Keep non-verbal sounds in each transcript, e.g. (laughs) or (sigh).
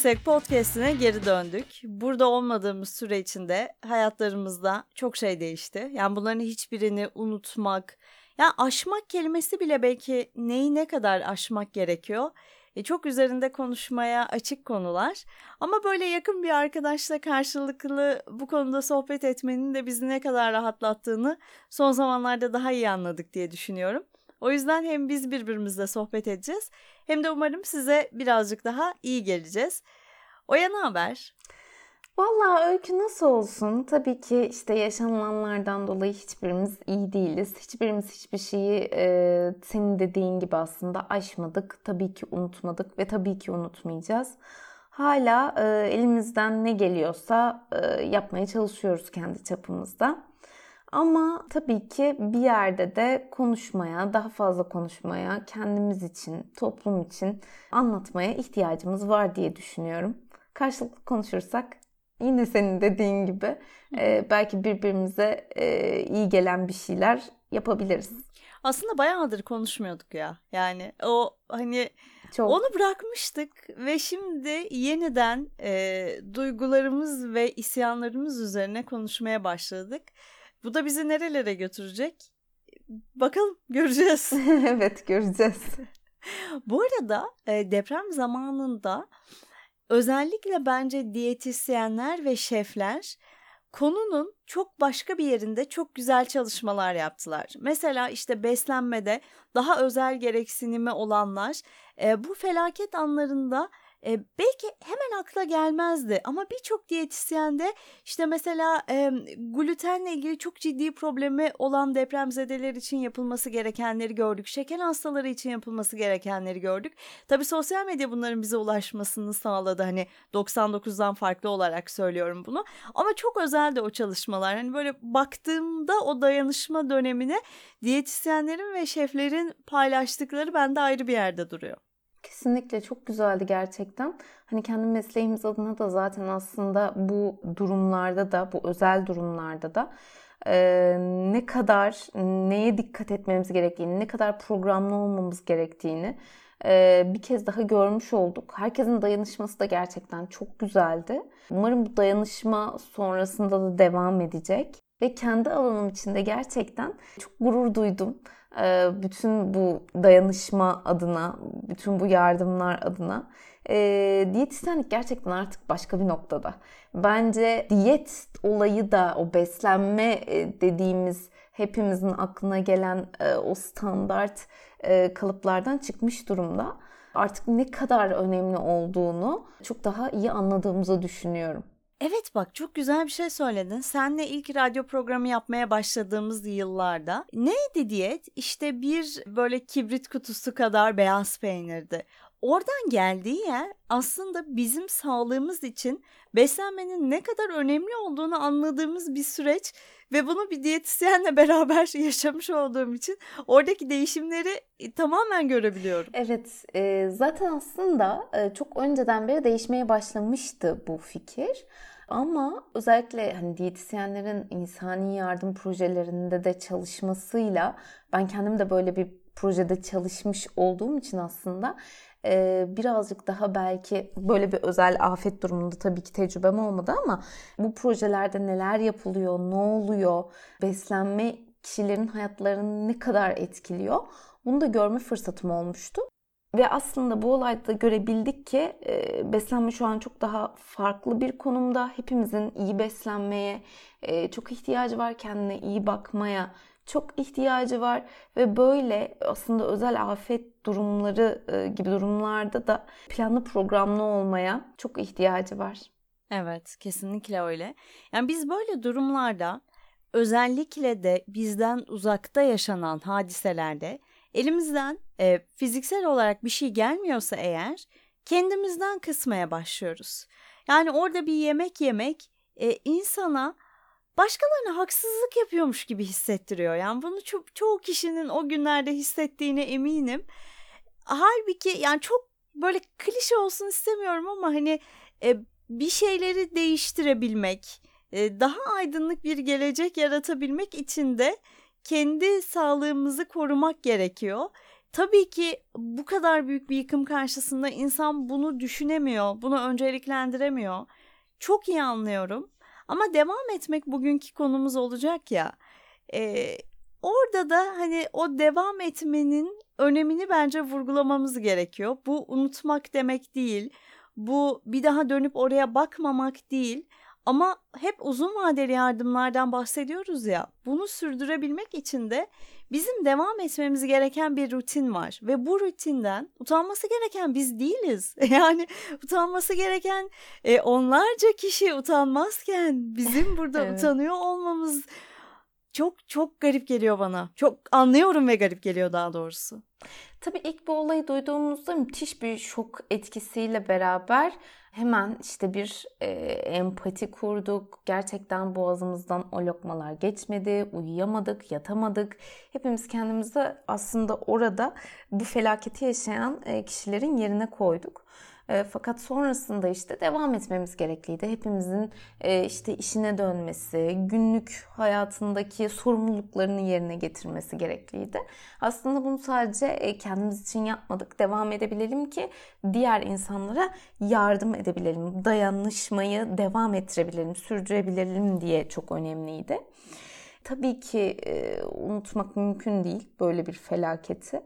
Gitmesek podcastine geri döndük. Burada olmadığımız süre içinde hayatlarımızda çok şey değişti. Yani bunların hiçbirini unutmak, yani aşmak kelimesi bile belki neyi ne kadar aşmak gerekiyor. E, çok üzerinde konuşmaya açık konular. Ama böyle yakın bir arkadaşla karşılıklı bu konuda sohbet etmenin de bizi ne kadar rahatlattığını son zamanlarda daha iyi anladık diye düşünüyorum. O yüzden hem biz birbirimizle sohbet edeceğiz hem de umarım size birazcık daha iyi geleceğiz. Oya ne haber? Valla öykü nasıl olsun? Tabii ki işte yaşananlardan dolayı hiçbirimiz iyi değiliz. Hiçbirimiz hiçbir şeyi e, senin dediğin gibi aslında aşmadık. Tabii ki unutmadık ve tabii ki unutmayacağız. Hala e, elimizden ne geliyorsa e, yapmaya çalışıyoruz kendi çapımızda. Ama tabii ki bir yerde de konuşmaya, daha fazla konuşmaya, kendimiz için, toplum için anlatmaya ihtiyacımız var diye düşünüyorum. Karşılıklı konuşursak yine senin dediğin gibi e, belki birbirimize e, iyi gelen bir şeyler yapabiliriz. Aslında bayağıdır konuşmuyorduk ya. Yani o hani çok. Onu bırakmıştık ve şimdi yeniden e, duygularımız ve isyanlarımız üzerine konuşmaya başladık. Bu da bizi nerelere götürecek? Bakalım göreceğiz. (laughs) evet göreceğiz. (laughs) Bu arada e, deprem zamanında özellikle bence diyetisyenler ve şefler konunun çok başka bir yerinde çok güzel çalışmalar yaptılar. Mesela işte beslenmede daha özel gereksinimi olanlar e, bu felaket anlarında e, belki hemen akla gelmezdi ama birçok diyetisyende işte mesela e, glutenle ilgili çok ciddi problemi olan depremzedeler için yapılması gerekenleri gördük. Şeker hastaları için yapılması gerekenleri gördük. Tabii sosyal medya bunların bize ulaşmasını sağladı. Hani 99'dan farklı olarak söylüyorum bunu. Ama çok özeldi o çalışmalar. Hani böyle baktığımda o dayanışma dönemine diyetisyenlerin ve şeflerin paylaştıkları bende ayrı bir yerde duruyor. Kesinlikle çok güzeldi gerçekten. Hani kendi mesleğimiz adına da zaten aslında bu durumlarda da, bu özel durumlarda da e, ne kadar neye dikkat etmemiz gerektiğini, ne kadar programlı olmamız gerektiğini e, bir kez daha görmüş olduk. Herkesin dayanışması da gerçekten çok güzeldi. Umarım bu dayanışma sonrasında da devam edecek. Ve kendi alanım içinde gerçekten çok gurur duydum. Ee, bütün bu dayanışma adına, bütün bu yardımlar adına e, diyetisyenlik gerçekten artık başka bir noktada. Bence diyet olayı da o beslenme e, dediğimiz hepimizin aklına gelen e, o standart kalıplardan çıkmış durumda. Artık ne kadar önemli olduğunu çok daha iyi anladığımızı düşünüyorum. Evet bak çok güzel bir şey söyledin. Senle ilk radyo programı yapmaya başladığımız yıllarda neydi diyet? İşte bir böyle kibrit kutusu kadar beyaz peynirdi. Oradan geldiği yer aslında bizim sağlığımız için beslenmenin ne kadar önemli olduğunu anladığımız bir süreç ve bunu bir diyetisyenle (laughs) beraber yaşamış olduğum için oradaki değişimleri e, tamamen görebiliyorum. Evet, e, zaten aslında e, çok önceden beri değişmeye başlamıştı bu fikir. Ama özellikle hani diyetisyenlerin insani yardım projelerinde de çalışmasıyla ben kendim de böyle bir projede çalışmış olduğum için aslında birazcık daha belki böyle bir özel afet durumunda tabii ki tecrübem olmadı ama bu projelerde neler yapılıyor, ne oluyor, beslenme kişilerin hayatlarını ne kadar etkiliyor bunu da görme fırsatım olmuştu. Ve aslında bu olayda görebildik ki beslenme şu an çok daha farklı bir konumda. Hepimizin iyi beslenmeye çok ihtiyacı var, kendine iyi bakmaya çok ihtiyacı var ve böyle aslında özel afet durumları e, gibi durumlarda da planlı programlı olmaya çok ihtiyacı var. Evet, kesinlikle öyle. Yani biz böyle durumlarda özellikle de bizden uzakta yaşanan hadiselerde elimizden e, fiziksel olarak bir şey gelmiyorsa eğer kendimizden kısmaya başlıyoruz. Yani orada bir yemek yemek e, insana başkalarına haksızlık yapıyormuş gibi hissettiriyor. Yani bunu çok çoğu kişinin o günlerde hissettiğine eminim. Halbuki yani çok böyle klişe olsun istemiyorum ama hani e, bir şeyleri değiştirebilmek, e, daha aydınlık bir gelecek yaratabilmek için de kendi sağlığımızı korumak gerekiyor. Tabii ki bu kadar büyük bir yıkım karşısında insan bunu düşünemiyor, bunu önceliklendiremiyor. Çok iyi anlıyorum. Ama devam etmek bugünkü konumuz olacak ya. E, orada da hani o devam etmenin önemini bence vurgulamamız gerekiyor. Bu unutmak demek değil. Bu bir daha dönüp oraya bakmamak değil. Ama hep uzun vadeli yardımlardan bahsediyoruz ya. Bunu sürdürebilmek için de bizim devam etmemiz gereken bir rutin var ve bu rutinden utanması gereken biz değiliz. (laughs) Yani utanması gereken e, onlarca kişi utanmazken bizim burada (laughs) evet. utanıyor olmamız çok çok garip geliyor bana. Çok anlıyorum ve garip geliyor daha doğrusu. Tabii ilk bu olayı duyduğumuzda müthiş bir şok etkisiyle beraber hemen işte bir e, empati kurduk. Gerçekten boğazımızdan o lokmalar geçmedi, uyuyamadık, yatamadık. Hepimiz kendimizi aslında orada bu felaketi yaşayan e, kişilerin yerine koyduk. E, fakat sonrasında işte devam etmemiz gerekliydi. Hepimizin e, işte işine dönmesi, günlük hayatındaki sorumluluklarını yerine getirmesi gerekliydi. Aslında bunu sadece e, kendimiz için yapmadık. Devam edebilelim ki diğer insanlara yardım edebilelim. Dayanışmayı devam ettirebilelim, sürdürebilelim diye çok önemliydi. Tabii ki unutmak mümkün değil böyle bir felaketi.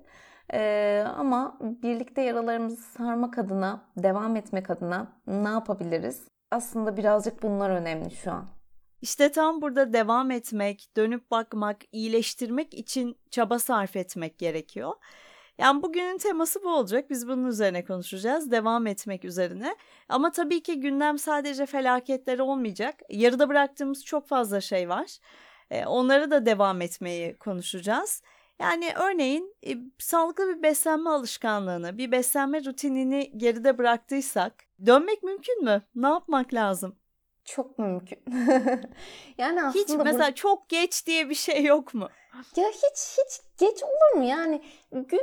Ee, ama birlikte yaralarımızı sarmak adına, devam etmek adına ne yapabiliriz? Aslında birazcık bunlar önemli şu an. İşte tam burada devam etmek, dönüp bakmak, iyileştirmek için çaba sarf etmek gerekiyor. Yani bugünün teması bu olacak. Biz bunun üzerine konuşacağız. Devam etmek üzerine. Ama tabii ki gündem sadece felaketler olmayacak. Yarıda bıraktığımız çok fazla şey var. Onları da devam etmeyi konuşacağız. Yani örneğin e, sağlıklı bir beslenme alışkanlığını, bir beslenme rutinini geride bıraktıysak dönmek mümkün mü? Ne yapmak lazım? Çok mümkün. (laughs) yani aslında hiç mesela bu... çok geç diye bir şey yok mu? Ya hiç hiç geç olur mu? Yani gün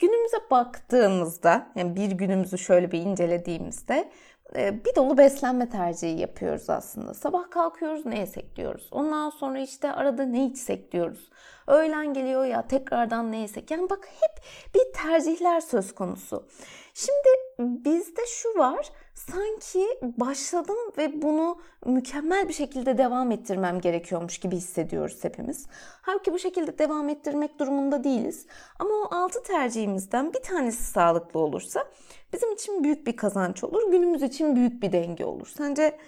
günümüze baktığımızda, yani bir günümüzü şöyle bir incelediğimizde bir dolu beslenme tercihi yapıyoruz aslında. Sabah kalkıyoruz ne yesek diyoruz. Ondan sonra işte arada ne içsek diyoruz. Öğlen geliyor ya tekrardan ne yesek. Yani bak hep bir tercihler söz konusu. Şimdi bizde şu var. Sanki başladım ve bunu mükemmel bir şekilde devam ettirmem gerekiyormuş gibi hissediyoruz hepimiz. Halbuki bu şekilde devam ettirmek durumunda değiliz. Ama o altı tercihimizden bir tanesi sağlıklı olursa bizim için büyük bir kazanç olur. Günümüz için büyük bir denge olur. Sence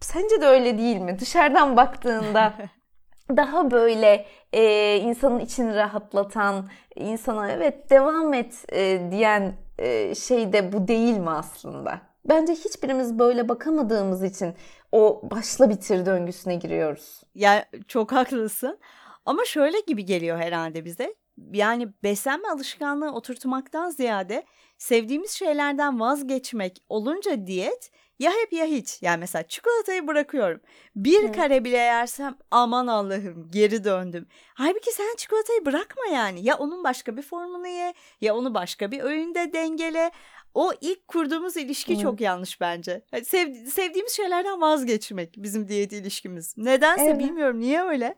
sence de öyle değil mi? Dışarıdan (laughs) baktığında (laughs) daha böyle e, insanın içini rahatlatan, insana evet devam et e, diyen e, şey de bu değil mi aslında? Bence hiçbirimiz böyle bakamadığımız için o başla bitir döngüsüne giriyoruz. Yani çok haklısın. Ama şöyle gibi geliyor herhalde bize. Yani beslenme alışkanlığı oturtmaktan ziyade sevdiğimiz şeylerden vazgeçmek olunca diyet ya hep ya hiç. Yani mesela çikolatayı bırakıyorum. Bir evet. kare bile yersem aman Allah'ım geri döndüm. Halbuki sen çikolatayı bırakma yani. Ya onun başka bir formunu ye ya onu başka bir öğünde dengele. O ilk kurduğumuz ilişki evet. çok yanlış bence. sev, sevdiğimiz şeylerden vazgeçmek bizim diyet ilişkimiz. Nedense evet. bilmiyorum niye öyle.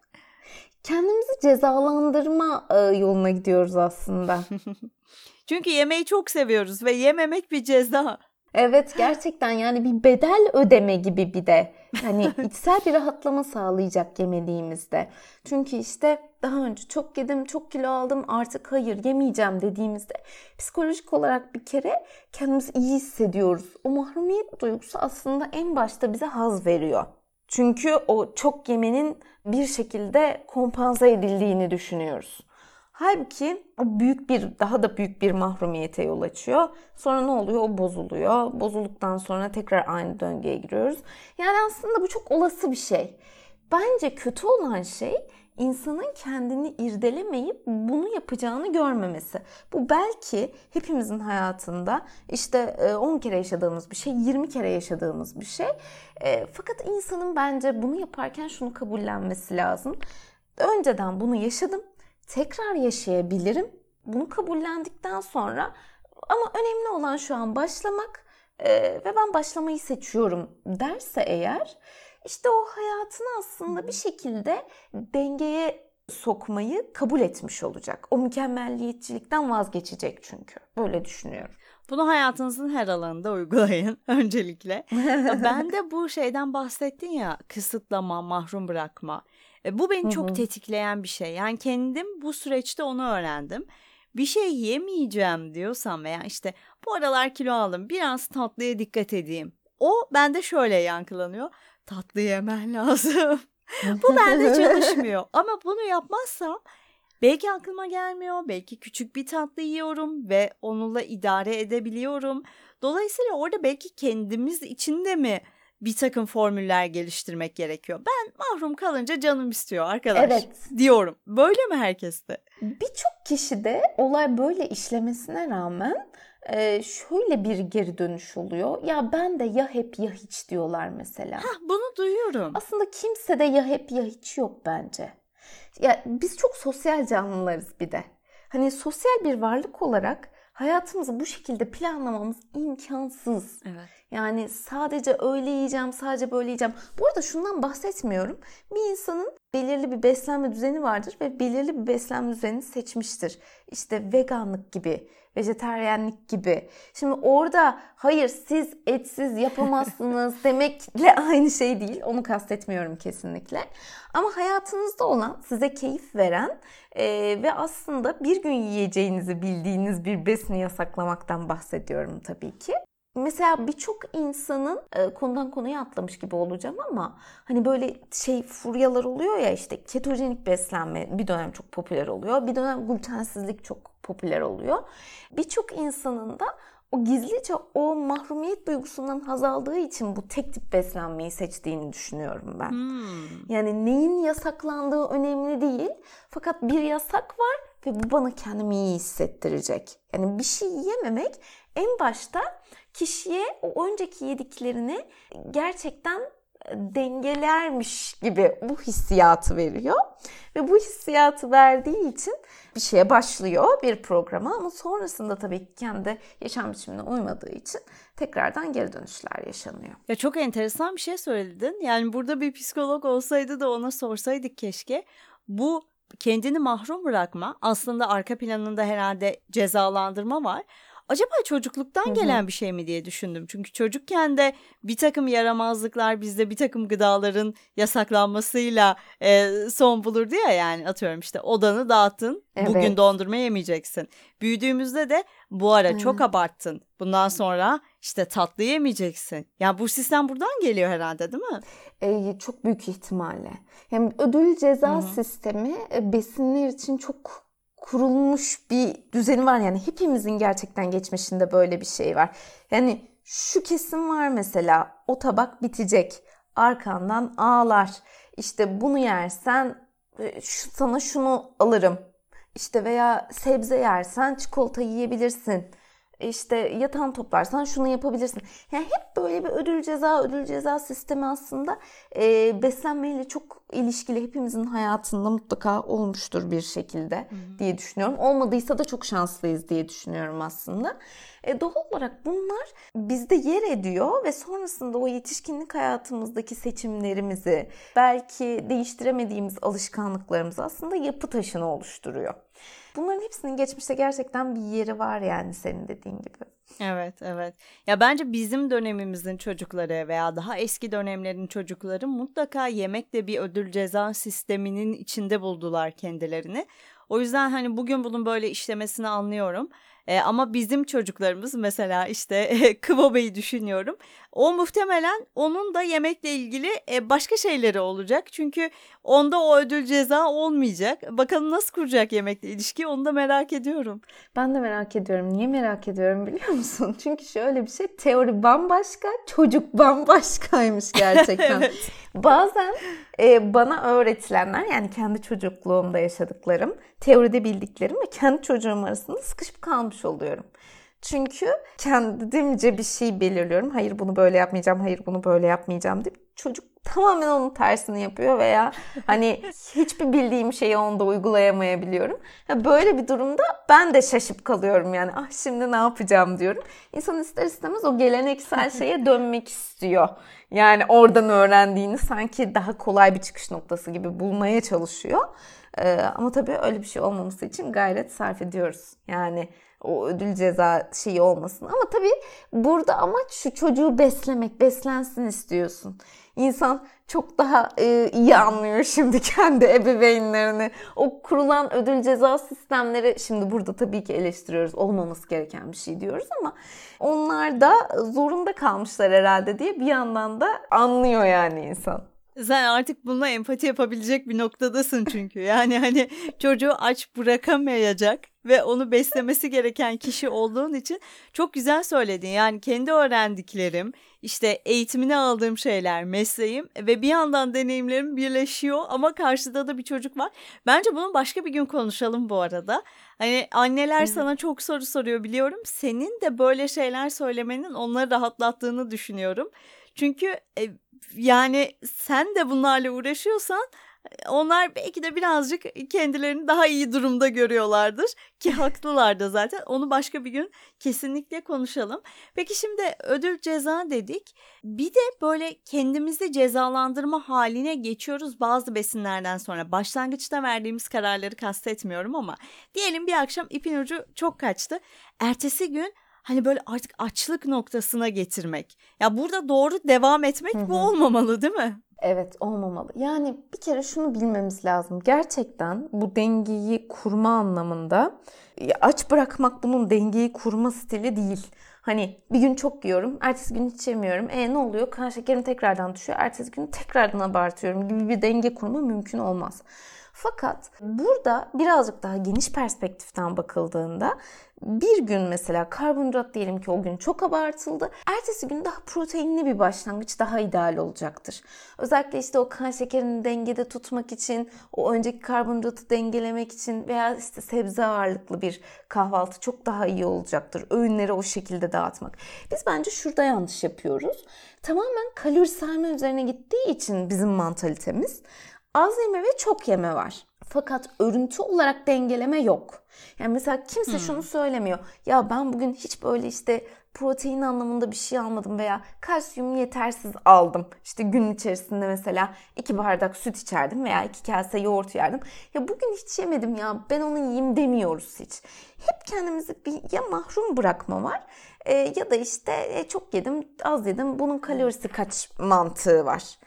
Kendimizi cezalandırma yoluna gidiyoruz aslında. (laughs) Çünkü yemeği çok seviyoruz ve yememek bir ceza. Evet gerçekten yani bir bedel ödeme gibi bir de. Hani (laughs) içsel bir rahatlama sağlayacak yemediğimizde. Çünkü işte daha önce çok yedim, çok kilo aldım artık hayır yemeyeceğim dediğimizde psikolojik olarak bir kere kendimizi iyi hissediyoruz. O mahrumiyet duygusu aslında en başta bize haz veriyor. Çünkü o çok yemenin bir şekilde kompanse edildiğini düşünüyoruz. Halbuki o büyük bir, daha da büyük bir mahrumiyete yol açıyor. Sonra ne oluyor? O bozuluyor. Bozulduktan sonra tekrar aynı döngüye giriyoruz. Yani aslında bu çok olası bir şey. Bence kötü olan şey insanın kendini irdelemeyip bunu yapacağını görmemesi. Bu belki hepimizin hayatında işte 10 e, kere yaşadığımız bir şey, 20 kere yaşadığımız bir şey. E, fakat insanın bence bunu yaparken şunu kabullenmesi lazım. Önceden bunu yaşadım tekrar yaşayabilirim. Bunu kabullendikten sonra ama önemli olan şu an başlamak e, ve ben başlamayı seçiyorum derse eğer işte o hayatını aslında bir şekilde dengeye sokmayı kabul etmiş olacak. O mükemmelliyetçilikten vazgeçecek çünkü. Böyle düşünüyorum. Bunu hayatınızın her alanında uygulayın (laughs) öncelikle. (laughs) ben de bu şeyden bahsettin ya kısıtlama, mahrum bırakma. E, bu beni çok tetikleyen bir şey. Yani kendim bu süreçte onu öğrendim. Bir şey yemeyeceğim diyorsam veya işte bu aralar kilo aldım biraz tatlıya dikkat edeyim. O bende şöyle yankılanıyor. Tatlı yemen (laughs) lazım. bu bende (laughs) çalışmıyor. Ama bunu yapmazsam belki aklıma gelmiyor. Belki küçük bir tatlı yiyorum ve onunla idare edebiliyorum. Dolayısıyla orada belki kendimiz içinde mi bir takım formüller geliştirmek gerekiyor. Ben mahrum kalınca canım istiyor arkadaş evet. diyorum. Böyle mi herkeste? Birçok kişide olay böyle işlemesine rağmen e, şöyle bir geri dönüş oluyor. Ya ben de ya hep ya hiç diyorlar mesela. Hah, bunu duyuyorum. Aslında kimse de ya hep ya hiç yok bence. Ya biz çok sosyal canlılarız bir de. Hani sosyal bir varlık olarak hayatımızı bu şekilde planlamamız imkansız. Evet. Yani sadece öyle yiyeceğim, sadece böyle yiyeceğim. Bu arada şundan bahsetmiyorum. Bir insanın belirli bir beslenme düzeni vardır ve belirli bir beslenme düzenini seçmiştir. İşte veganlık gibi, vejeteryenlik gibi. Şimdi orada hayır siz etsiz yapamazsınız (laughs) demekle aynı şey değil. Onu kastetmiyorum kesinlikle. Ama hayatınızda olan, size keyif veren e, ve aslında bir gün yiyeceğinizi bildiğiniz bir besini yasaklamaktan bahsediyorum tabii ki. Mesela birçok insanın e, konudan konuya atlamış gibi olacağım ama hani böyle şey furyalar oluyor ya işte ketojenik beslenme bir dönem çok popüler oluyor. Bir dönem glutensizlik çok popüler oluyor. Birçok insanın da o gizlice o mahrumiyet duygusundan haz aldığı için bu tek tip beslenmeyi seçtiğini düşünüyorum ben. Hmm. Yani neyin yasaklandığı önemli değil. Fakat bir yasak var ve bu bana kendimi iyi hissettirecek. Yani bir şey yememek en başta kişiye o önceki yediklerini gerçekten dengelermiş gibi bu hissiyatı veriyor. Ve bu hissiyatı verdiği için bir şeye başlıyor bir programa ama sonrasında tabii ki kendi yaşam biçimine uymadığı için tekrardan geri dönüşler yaşanıyor. Ya çok enteresan bir şey söyledin. Yani burada bir psikolog olsaydı da ona sorsaydık keşke. Bu kendini mahrum bırakma aslında arka planında herhalde cezalandırma var. Acaba çocukluktan Hı-hı. gelen bir şey mi diye düşündüm. Çünkü çocukken de bir takım yaramazlıklar bizde bir takım gıdaların yasaklanmasıyla e, son bulurdu ya yani atıyorum işte odanı dağıttın evet. bugün dondurma yemeyeceksin. Büyüdüğümüzde de bu ara Hı-hı. çok abarttın bundan sonra işte tatlı yemeyeceksin. Yani bu sistem buradan geliyor herhalde değil mi? Ee, çok büyük ihtimalle. Yani ödül ceza Hı-hı. sistemi e, besinler için çok kurulmuş bir düzeni var. Yani hepimizin gerçekten geçmişinde böyle bir şey var. Yani şu kesim var mesela o tabak bitecek. Arkandan ağlar. İşte bunu yersen e, sana şunu alırım. İşte veya sebze yersen çikolata yiyebilirsin işte yatan toplarsan şunu yapabilirsin. Yani hep böyle bir ödül ceza ödül ceza sistemi aslında e, beslenmeyle çok ilişkili hepimizin hayatında mutlaka olmuştur bir şekilde Hı-hı. diye düşünüyorum. Olmadıysa da çok şanslıyız diye düşünüyorum aslında. E, doğal olarak bunlar bizde yer ediyor ve sonrasında o yetişkinlik hayatımızdaki seçimlerimizi belki değiştiremediğimiz alışkanlıklarımızı aslında yapı taşını oluşturuyor. Bunların hepsinin geçmişte gerçekten bir yeri var yani senin dediğin gibi. Evet, evet. Ya bence bizim dönemimizin çocukları veya daha eski dönemlerin çocukları mutlaka yemekle bir ödül ceza sisteminin içinde buldular kendilerini. O yüzden hani bugün bunun böyle işlemesini anlıyorum. E, ama bizim çocuklarımız mesela işte (laughs) Kıvo Bey'i düşünüyorum. O muhtemelen onun da yemekle ilgili e, başka şeyleri olacak. Çünkü onda o ödül ceza olmayacak. Bakalım nasıl kuracak yemekle ilişki onu da merak ediyorum. Ben de merak ediyorum. Niye merak ediyorum biliyor musun? (laughs) Çünkü şöyle bir şey teori bambaşka, çocuk bambaşkaymış (laughs) gerçekten. evet. Bazen e, bana öğretilenler yani kendi çocukluğumda yaşadıklarım, teoride bildiklerim ve kendi çocuğum arasında sıkışıp kalmış oluyorum. Çünkü kendimce bir şey belirliyorum. Hayır bunu böyle yapmayacağım, hayır bunu böyle yapmayacağım deyip çocuk (laughs) tamamen onun tersini yapıyor veya hani hiçbir bildiğim şeyi onda uygulayamayabiliyorum. Böyle bir durumda ben de şaşıp kalıyorum yani ah şimdi ne yapacağım diyorum. İnsan ister istemez o geleneksel (laughs) şeye dönmek istiyor. Yani oradan öğrendiğini sanki daha kolay bir çıkış noktası gibi bulmaya çalışıyor. Ee, ama tabii öyle bir şey olmaması için gayret sarf ediyoruz. Yani o ödül ceza şeyi olmasın. Ama tabii burada amaç şu çocuğu beslemek, beslensin istiyorsun. İnsan çok daha e, iyi anlıyor şimdi (laughs) kendi ebeveynlerini. O kurulan ödül ceza sistemleri şimdi burada tabii ki eleştiriyoruz. Olmaması gereken bir şey diyoruz ama onlar da zorunda kalmışlar herhalde diye bir yandan da anlıyor yani insan. Sen artık bununla empati yapabilecek bir noktadasın çünkü. Yani hani çocuğu aç bırakamayacak ve onu beslemesi gereken kişi olduğun için çok güzel söyledin. Yani kendi öğrendiklerim, işte eğitimini aldığım şeyler, mesleğim ve bir yandan deneyimlerim birleşiyor ama karşıda da bir çocuk var. Bence bunu başka bir gün konuşalım bu arada. Hani anneler sana çok soru soruyor biliyorum. Senin de böyle şeyler söylemenin onları rahatlattığını düşünüyorum. Çünkü e, yani sen de bunlarla uğraşıyorsan onlar belki de birazcık kendilerini daha iyi durumda görüyorlardır ki (laughs) haklılar da zaten. Onu başka bir gün kesinlikle konuşalım. Peki şimdi ödül ceza dedik. Bir de böyle kendimizi cezalandırma haline geçiyoruz bazı besinlerden sonra. Başlangıçta verdiğimiz kararları kastetmiyorum ama diyelim bir akşam ipin ucu çok kaçtı. Ertesi gün hani böyle artık açlık noktasına getirmek. Ya burada doğru devam etmek Hı-hı. bu olmamalı değil mi? Evet olmamalı. Yani bir kere şunu bilmemiz lazım. Gerçekten bu dengeyi kurma anlamında aç bırakmak bunun dengeyi kurma stili değil. Hani bir gün çok yiyorum, ertesi gün hiç yemiyorum. E ne oluyor? Kan şekerim tekrardan düşüyor. Ertesi gün tekrardan abartıyorum gibi bir denge kurma mümkün olmaz. Fakat burada birazcık daha geniş perspektiften bakıldığında bir gün mesela karbonhidrat diyelim ki o gün çok abartıldı. Ertesi gün daha proteinli bir başlangıç daha ideal olacaktır. Özellikle işte o kan şekerini dengede tutmak için, o önceki karbonhidratı dengelemek için veya işte sebze ağırlıklı bir kahvaltı çok daha iyi olacaktır. Öğünleri o şekilde dağıtmak. Biz bence şurada yanlış yapıyoruz. Tamamen kalori sayma üzerine gittiği için bizim mantalitemiz az yeme ve çok yeme var. Fakat örüntü olarak dengeleme yok. Yani mesela kimse hmm. şunu söylemiyor. Ya ben bugün hiç böyle işte protein anlamında bir şey almadım veya kalsiyum yetersiz aldım. İşte gün içerisinde mesela iki bardak süt içerdim veya iki kase yoğurt yerdim. Ya bugün hiç yemedim ya ben onu yiyeyim demiyoruz hiç. Hep kendimizi bir ya mahrum bırakma var e, ya da işte e, çok yedim az yedim bunun kalorisi kaç mantığı var.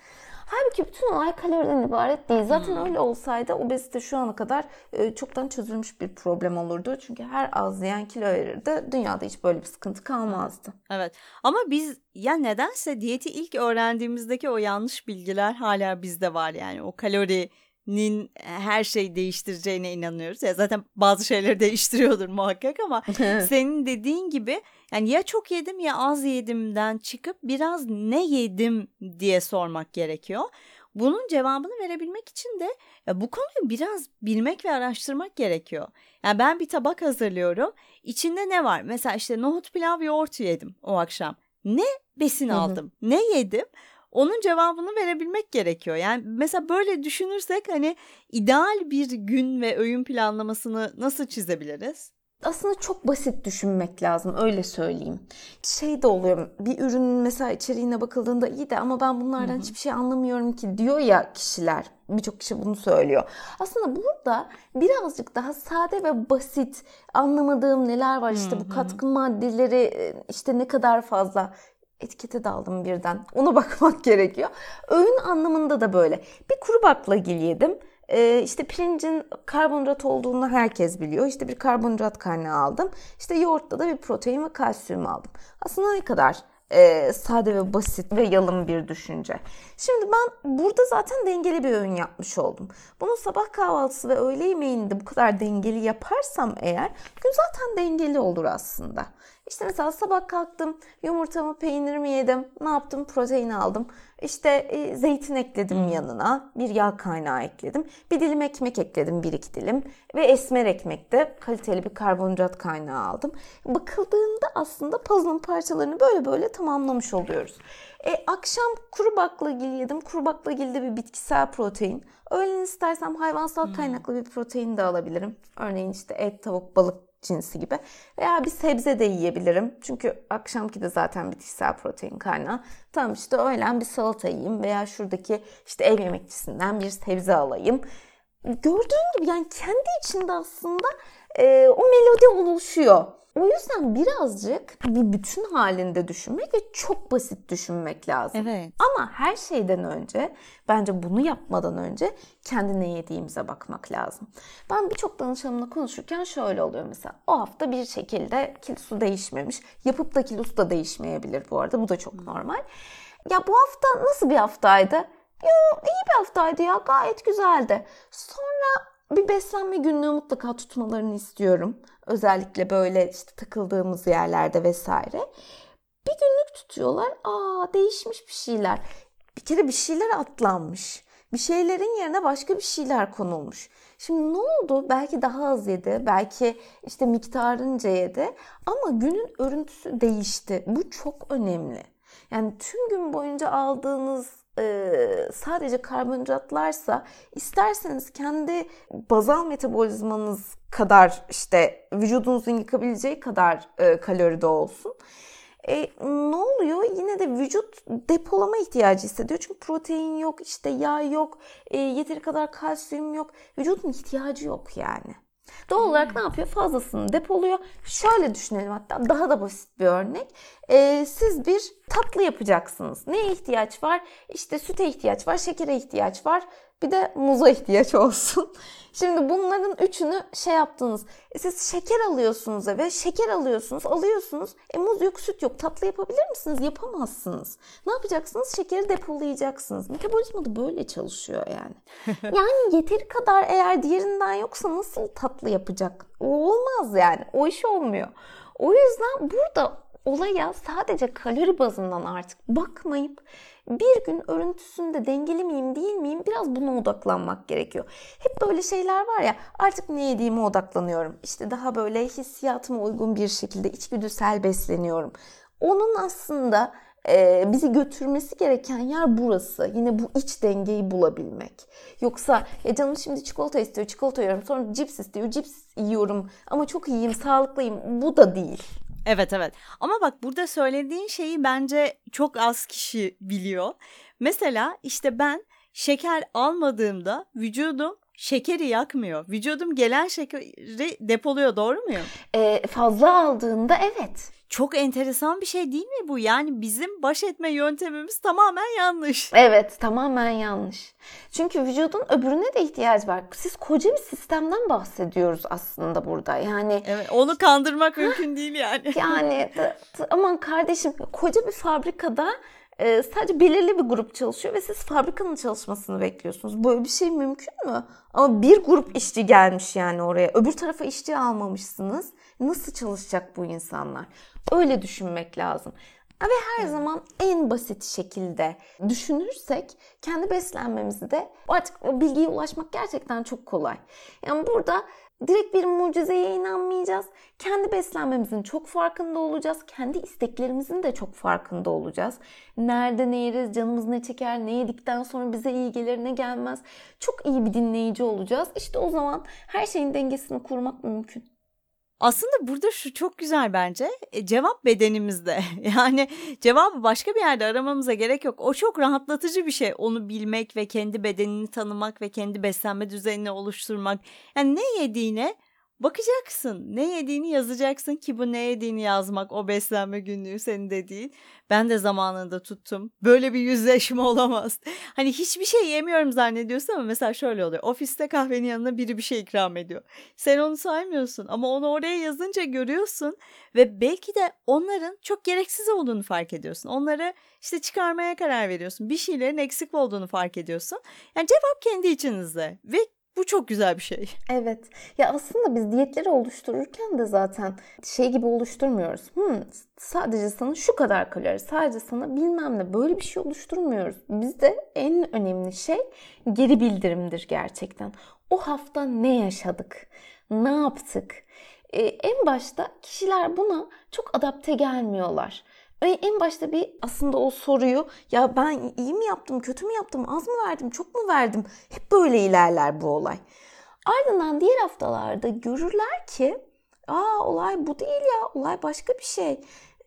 Halbuki bütün olay kaloriden ibaret değil. Zaten hmm. öyle olsaydı obezite şu ana kadar e, çoktan çözülmüş bir problem olurdu. Çünkü her az yiyen kilo verirdi. Dünyada hiç böyle bir sıkıntı kalmazdı. Evet ama biz ya nedense diyeti ilk öğrendiğimizdeki o yanlış bilgiler hala bizde var yani. O kalori nin her şey değiştireceğine inanıyoruz. Ya zaten bazı şeyleri (laughs) değiştiriyordur muhakkak ama (laughs) senin dediğin gibi yani ya çok yedim ya az yedimden çıkıp biraz ne yedim diye sormak gerekiyor. Bunun cevabını verebilmek için de ya bu konuyu biraz bilmek ve araştırmak gerekiyor. Yani ben bir tabak hazırlıyorum. İçinde ne var? Mesela işte nohut pilav yoğurt yedim o akşam. Ne besin aldım? Ne yedim? Onun cevabını verebilmek gerekiyor. Yani mesela böyle düşünürsek hani ideal bir gün ve öğün planlamasını nasıl çizebiliriz? aslında çok basit düşünmek lazım öyle söyleyeyim. Şey de oluyor bir ürünün mesela içeriğine bakıldığında iyi de ama ben bunlardan Hı-hı. hiçbir şey anlamıyorum ki diyor ya kişiler. Birçok kişi bunu söylüyor. Aslında burada birazcık daha sade ve basit anlamadığım neler var işte Hı-hı. bu katkı maddeleri işte ne kadar fazla etikete daldım birden. Ona (laughs) bakmak gerekiyor. Öğün anlamında da böyle. Bir kuru baklagil yedim. Ee, işte pirincin karbonhidrat olduğunu herkes biliyor. İşte bir karbonhidrat kaynağı aldım. İşte yoğurtta da bir protein ve kalsiyum aldım. Aslında ne kadar e, sade ve basit ve yalın bir düşünce. Şimdi ben burada zaten dengeli bir öğün yapmış oldum. Bunu sabah kahvaltısı ve öğle yemeğinde bu kadar dengeli yaparsam eğer gün zaten dengeli olur aslında. İşte mesela sabah kalktım, yumurtamı, peynirimi yedim. Ne yaptım? Protein aldım. İşte e, zeytin ekledim yanına, bir yağ kaynağı ekledim. Bir dilim ekmek ekledim, bir iki dilim. Ve esmer ekmekte kaliteli bir karbonhidrat kaynağı aldım. Bakıldığında aslında puzzle'ın parçalarını böyle böyle tamamlamış oluyoruz. E, akşam kuru baklagil yedim. Kuru baklagil de bir bitkisel protein. Öğlen istersem hayvansal kaynaklı bir protein de alabilirim. Örneğin işte et, tavuk, balık cinsi gibi. Veya bir sebze de yiyebilirim. Çünkü akşamki de zaten bitkisel protein kaynağı. Tamam işte öğlen bir salata yiyeyim veya şuradaki işte ev yemekçisinden bir sebze alayım. Gördüğün gibi yani kendi içinde aslında e, o melodi oluşuyor. O yüzden birazcık bir bütün halinde düşünmek ve çok basit düşünmek lazım. Evet. Ama her şeyden önce bence bunu yapmadan önce kendine yediğimize bakmak lazım. Ben birçok danışanımla konuşurken şöyle oluyor mesela. O hafta bir şekilde kilosu değişmemiş. Yapıp da kilosu da değişmeyebilir bu arada. Bu da çok normal. Ya bu hafta nasıl bir haftaydı? Ya iyi bir haftaydı ya gayet güzeldi. Sonra bir beslenme günlüğü mutlaka tutmalarını istiyorum. Özellikle böyle işte takıldığımız yerlerde vesaire. Bir günlük tutuyorlar. Aa değişmiş bir şeyler. Bir kere bir şeyler atlanmış. Bir şeylerin yerine başka bir şeyler konulmuş. Şimdi ne oldu? Belki daha az yedi, belki işte miktarınca yedi ama günün örüntüsü değişti. Bu çok önemli. Yani tüm gün boyunca aldığınız e, sadece karbonhidratlarsa isterseniz kendi bazal metabolizmanız kadar işte vücudunuzun yıkabileceği kadar e, kaloride olsun. E, ne oluyor? Yine de vücut depolama ihtiyacı hissediyor. Çünkü protein yok, işte yağ yok, e, yeteri kadar kalsiyum yok. Vücudun ihtiyacı yok yani. Doğal olarak ne yapıyor? Fazlasını depoluyor. Şöyle düşünelim hatta daha da basit bir örnek. Ee, siz bir tatlı yapacaksınız. Neye ihtiyaç var? İşte süte ihtiyaç var, şekere ihtiyaç var. Bir de muza ihtiyaç olsun. (laughs) Şimdi bunların üçünü şey yaptınız. E siz şeker alıyorsunuz eve, şeker alıyorsunuz, alıyorsunuz. E muz yok, süt yok. Tatlı yapabilir misiniz? Yapamazsınız. Ne yapacaksınız? Şekeri depolayacaksınız. Metabolizma da böyle çalışıyor yani. (laughs) yani yeteri kadar eğer diğerinden yoksa nasıl tatlı yapacak? O olmaz yani. O iş olmuyor. O yüzden burada olaya sadece kalori bazından artık bakmayıp bir gün örüntüsünde dengeli miyim değil miyim biraz buna odaklanmak gerekiyor. Hep böyle şeyler var ya artık ne yediğime odaklanıyorum. İşte daha böyle hissiyatıma uygun bir şekilde içgüdüsel besleniyorum. Onun aslında e, bizi götürmesi gereken yer burası. Yine bu iç dengeyi bulabilmek. Yoksa ya canım şimdi çikolata istiyor, çikolata yiyorum. Sonra cips istiyor, cips yiyorum. Ama çok iyiyim, sağlıklıyım. Bu da değil. Evet evet ama bak burada söylediğin şeyi bence çok az kişi biliyor. Mesela işte ben şeker almadığımda vücudum şekeri yakmıyor. Vücudum gelen şekeri depoluyor doğru muyum? Ee, fazla aldığında evet. Çok enteresan bir şey değil mi bu? Yani bizim baş etme yöntemimiz tamamen yanlış. Evet, tamamen yanlış. Çünkü vücudun öbürüne de ihtiyaç var. Siz koca bir sistemden bahsediyoruz aslında burada. Yani Evet, onu kandırmak mümkün değil yani. yani aman kardeşim koca bir fabrikada e, sadece belirli bir grup çalışıyor ve siz fabrikanın çalışmasını bekliyorsunuz. Böyle bir şey mümkün mü? Ama bir grup işçi gelmiş yani oraya. Öbür tarafa işçi almamışsınız. Nasıl çalışacak bu insanlar? Öyle düşünmek lazım. Ve her zaman en basit şekilde düşünürsek kendi beslenmemizi de artık o bilgiye ulaşmak gerçekten çok kolay. Yani burada direkt bir mucizeye inanmayacağız. Kendi beslenmemizin çok farkında olacağız. Kendi isteklerimizin de çok farkında olacağız. Nerede ne yeriz, canımız ne çeker, ne yedikten sonra bize iyi gelir, ne gelmez. Çok iyi bir dinleyici olacağız. İşte o zaman her şeyin dengesini kurmak mümkün. Aslında burada şu çok güzel bence. E, cevap bedenimizde. (laughs) Yani cevabı başka bir yerde aramamıza gerek yok. O çok rahatlatıcı bir şey. Onu bilmek ve kendi bedenini tanımak ve kendi beslenme düzenini oluşturmak. Yani ne yediğine bakacaksın. Ne yediğini yazacaksın ki bu ne yediğini yazmak o beslenme günlüğü senin de değil. Ben de zamanında tuttum. Böyle bir yüzleşme (laughs) olamaz. Hani hiçbir şey yemiyorum zannediyorsun ama mesela şöyle oluyor. Ofiste kahvenin yanına biri bir şey ikram ediyor. Sen onu saymıyorsun ama onu oraya yazınca görüyorsun ve belki de onların çok gereksiz olduğunu fark ediyorsun. Onları işte çıkarmaya karar veriyorsun. Bir şeylerin eksik olduğunu fark ediyorsun. Yani cevap kendi içinizde ve Bu çok güzel bir şey. Evet. Ya aslında biz diyetleri oluştururken de zaten şey gibi oluşturmuyoruz. Hmm, sadece sana şu kadar kalori, sadece sana bilmem ne böyle bir şey oluşturmuyoruz. Bizde en önemli şey geri bildirimdir gerçekten. O hafta ne yaşadık? Ne yaptık? Ee, en başta kişiler buna çok adapte gelmiyorlar. En başta bir aslında o soruyu ya ben iyi mi yaptım, kötü mü yaptım, az mı verdim, çok mu verdim? Hep böyle ilerler bu olay. Ardından diğer haftalarda görürler ki aa olay bu değil ya, olay başka bir şey.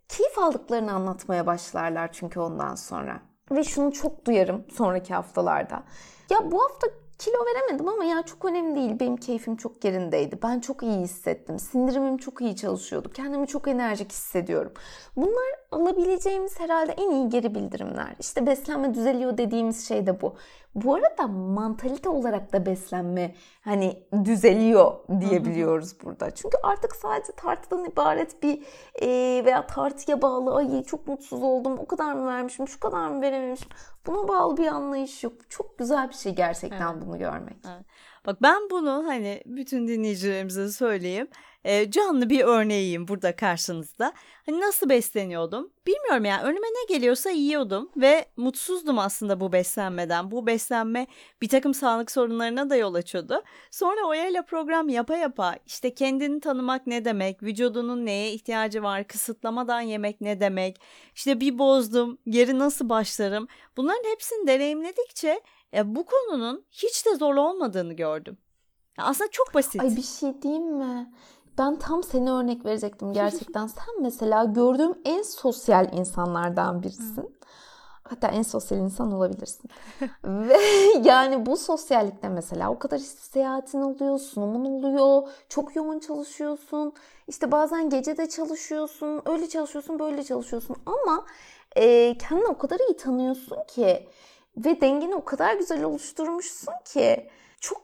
Keyif aldıklarını anlatmaya başlarlar çünkü ondan sonra. Ve şunu çok duyarım sonraki haftalarda. Ya bu hafta kilo veremedim ama ya çok önemli değil. Benim keyfim çok yerindeydi. Ben çok iyi hissettim. Sindirimim çok iyi çalışıyordu. Kendimi çok enerjik hissediyorum. Bunlar alabileceğimiz herhalde en iyi geri bildirimler. İşte beslenme düzeliyor dediğimiz şey de bu. Bu arada mantalite olarak da beslenme hani düzeliyor diyebiliyoruz burada. Çünkü artık sadece tartıdan ibaret bir e, veya tartıya bağlı ay çok mutsuz oldum o kadar mı vermişim şu kadar mı verememişim buna bağlı bir anlayış yok. Çok güzel bir şey gerçekten evet. bunu görmek. Evet. Bak ben bunu hani bütün dinleyicilerimize söyleyeyim e, canlı bir örneğiyim burada karşınızda. Hani nasıl besleniyordum? Bilmiyorum yani önüme ne geliyorsa yiyordum ve mutsuzdum aslında bu beslenmeden. Bu beslenme bir takım sağlık sorunlarına da yol açıyordu. Sonra Oya program yapa yapa işte kendini tanımak ne demek, vücudunun neye ihtiyacı var, kısıtlamadan yemek ne demek, işte bir bozdum, geri nasıl başlarım. Bunların hepsini deneyimledikçe e, bu konunun hiç de zor olmadığını gördüm. Aslında çok basit. Ay bir şey diyeyim mi? Ben tam seni örnek verecektim gerçekten. (laughs) Sen mesela gördüğüm en sosyal insanlardan birisin. Hatta en sosyal insan olabilirsin. (laughs) Ve yani bu sosyallikte mesela o kadar işte seyahatin oluyor, sunumun oluyor, çok yoğun çalışıyorsun. İşte bazen gece de çalışıyorsun, öyle çalışıyorsun, böyle çalışıyorsun. Ama e, kendini o kadar iyi tanıyorsun ki ve dengeni o kadar güzel oluşturmuşsun ki çok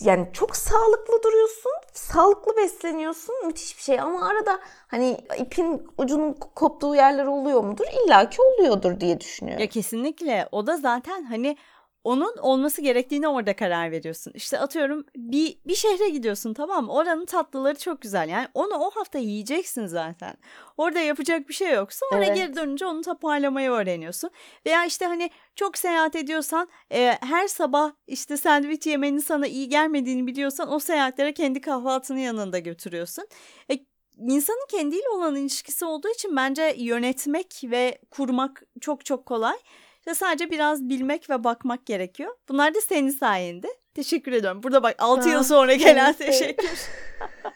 yani çok sağlıklı duruyorsun, sağlıklı besleniyorsun, müthiş bir şey. Ama arada hani ipin ucunun koptuğu yerler oluyor mudur? İlla ki oluyordur diye düşünüyorum. Ya kesinlikle. O da zaten hani onun olması gerektiğine orada karar veriyorsun. İşte atıyorum bir bir şehre gidiyorsun tamam mı? Oranın tatlıları çok güzel. Yani onu o hafta yiyeceksin zaten. Orada yapacak bir şey yok. Sonra evet. geri dönünce onu toparlamayı öğreniyorsun. Veya işte hani çok seyahat ediyorsan e, her sabah işte sandviç yemenin sana iyi gelmediğini biliyorsan o seyahatlere kendi kahvaltını yanında götürüyorsun. E, insanın kendiyle olan ilişkisi olduğu için bence yönetmek ve kurmak çok çok kolay. İşte sadece biraz bilmek ve bakmak gerekiyor. Bunlar da senin sayende. Teşekkür ediyorum. Burada bak 6 yıl sonra gelen teşekkür.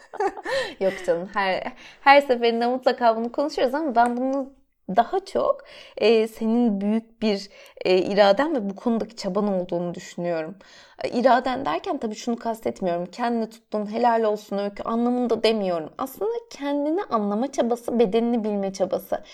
(laughs) Yok canım her her seferinde mutlaka bunu konuşuyoruz ama ben bunu daha çok e, senin büyük bir e, iraden ve bu konudaki çaban olduğunu düşünüyorum. E, iraden derken tabii şunu kastetmiyorum. Kendini tuttun, helal olsun öykü anlamında demiyorum. Aslında kendini anlama çabası, bedenini bilme çabası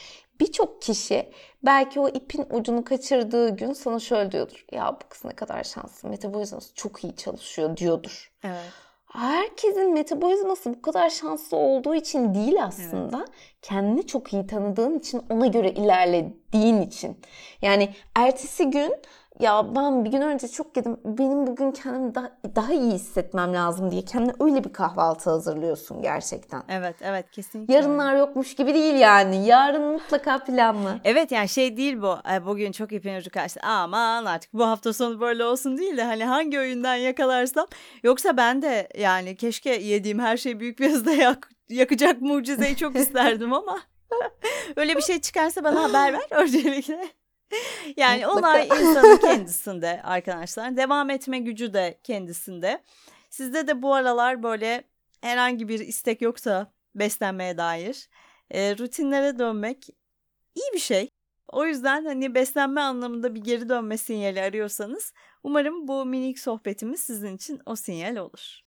birçok kişi belki o ipin ucunu kaçırdığı gün sana şöyle diyordur. Ya bu kız ne kadar şanslı. Metabolizması çok iyi çalışıyor diyordur. Evet. Herkesin metabolizması bu kadar şanslı olduğu için değil aslında. Evet. Kendini çok iyi tanıdığın için ona göre ilerlediğin için. Yani ertesi gün ya ben bir gün önce çok yedim. Benim bugün kendimi daha, daha iyi hissetmem lazım diye kendine öyle bir kahvaltı hazırlıyorsun gerçekten. Evet evet kesinlikle. Yarınlar yokmuş gibi değil yani. Yarın mutlaka planlı. Evet yani şey değil bu. Bugün çok ipin ucu kaçtı. Aman artık bu hafta sonu böyle olsun değil de hani hangi oyundan yakalarsam. Yoksa ben de yani keşke yediğim her şey büyük bir hızda yak, yakacak mucizeyi çok (laughs) isterdim ama. (laughs) Öyle bir şey çıkarsa bana haber ver öncelikle. (laughs) yani olay insanın kendisinde arkadaşlar. Devam etme gücü de kendisinde. Sizde de bu aralar böyle herhangi bir istek yoksa beslenmeye dair e, rutinlere dönmek iyi bir şey. O yüzden hani beslenme anlamında bir geri dönme sinyali arıyorsanız umarım bu minik sohbetimiz sizin için o sinyal olur.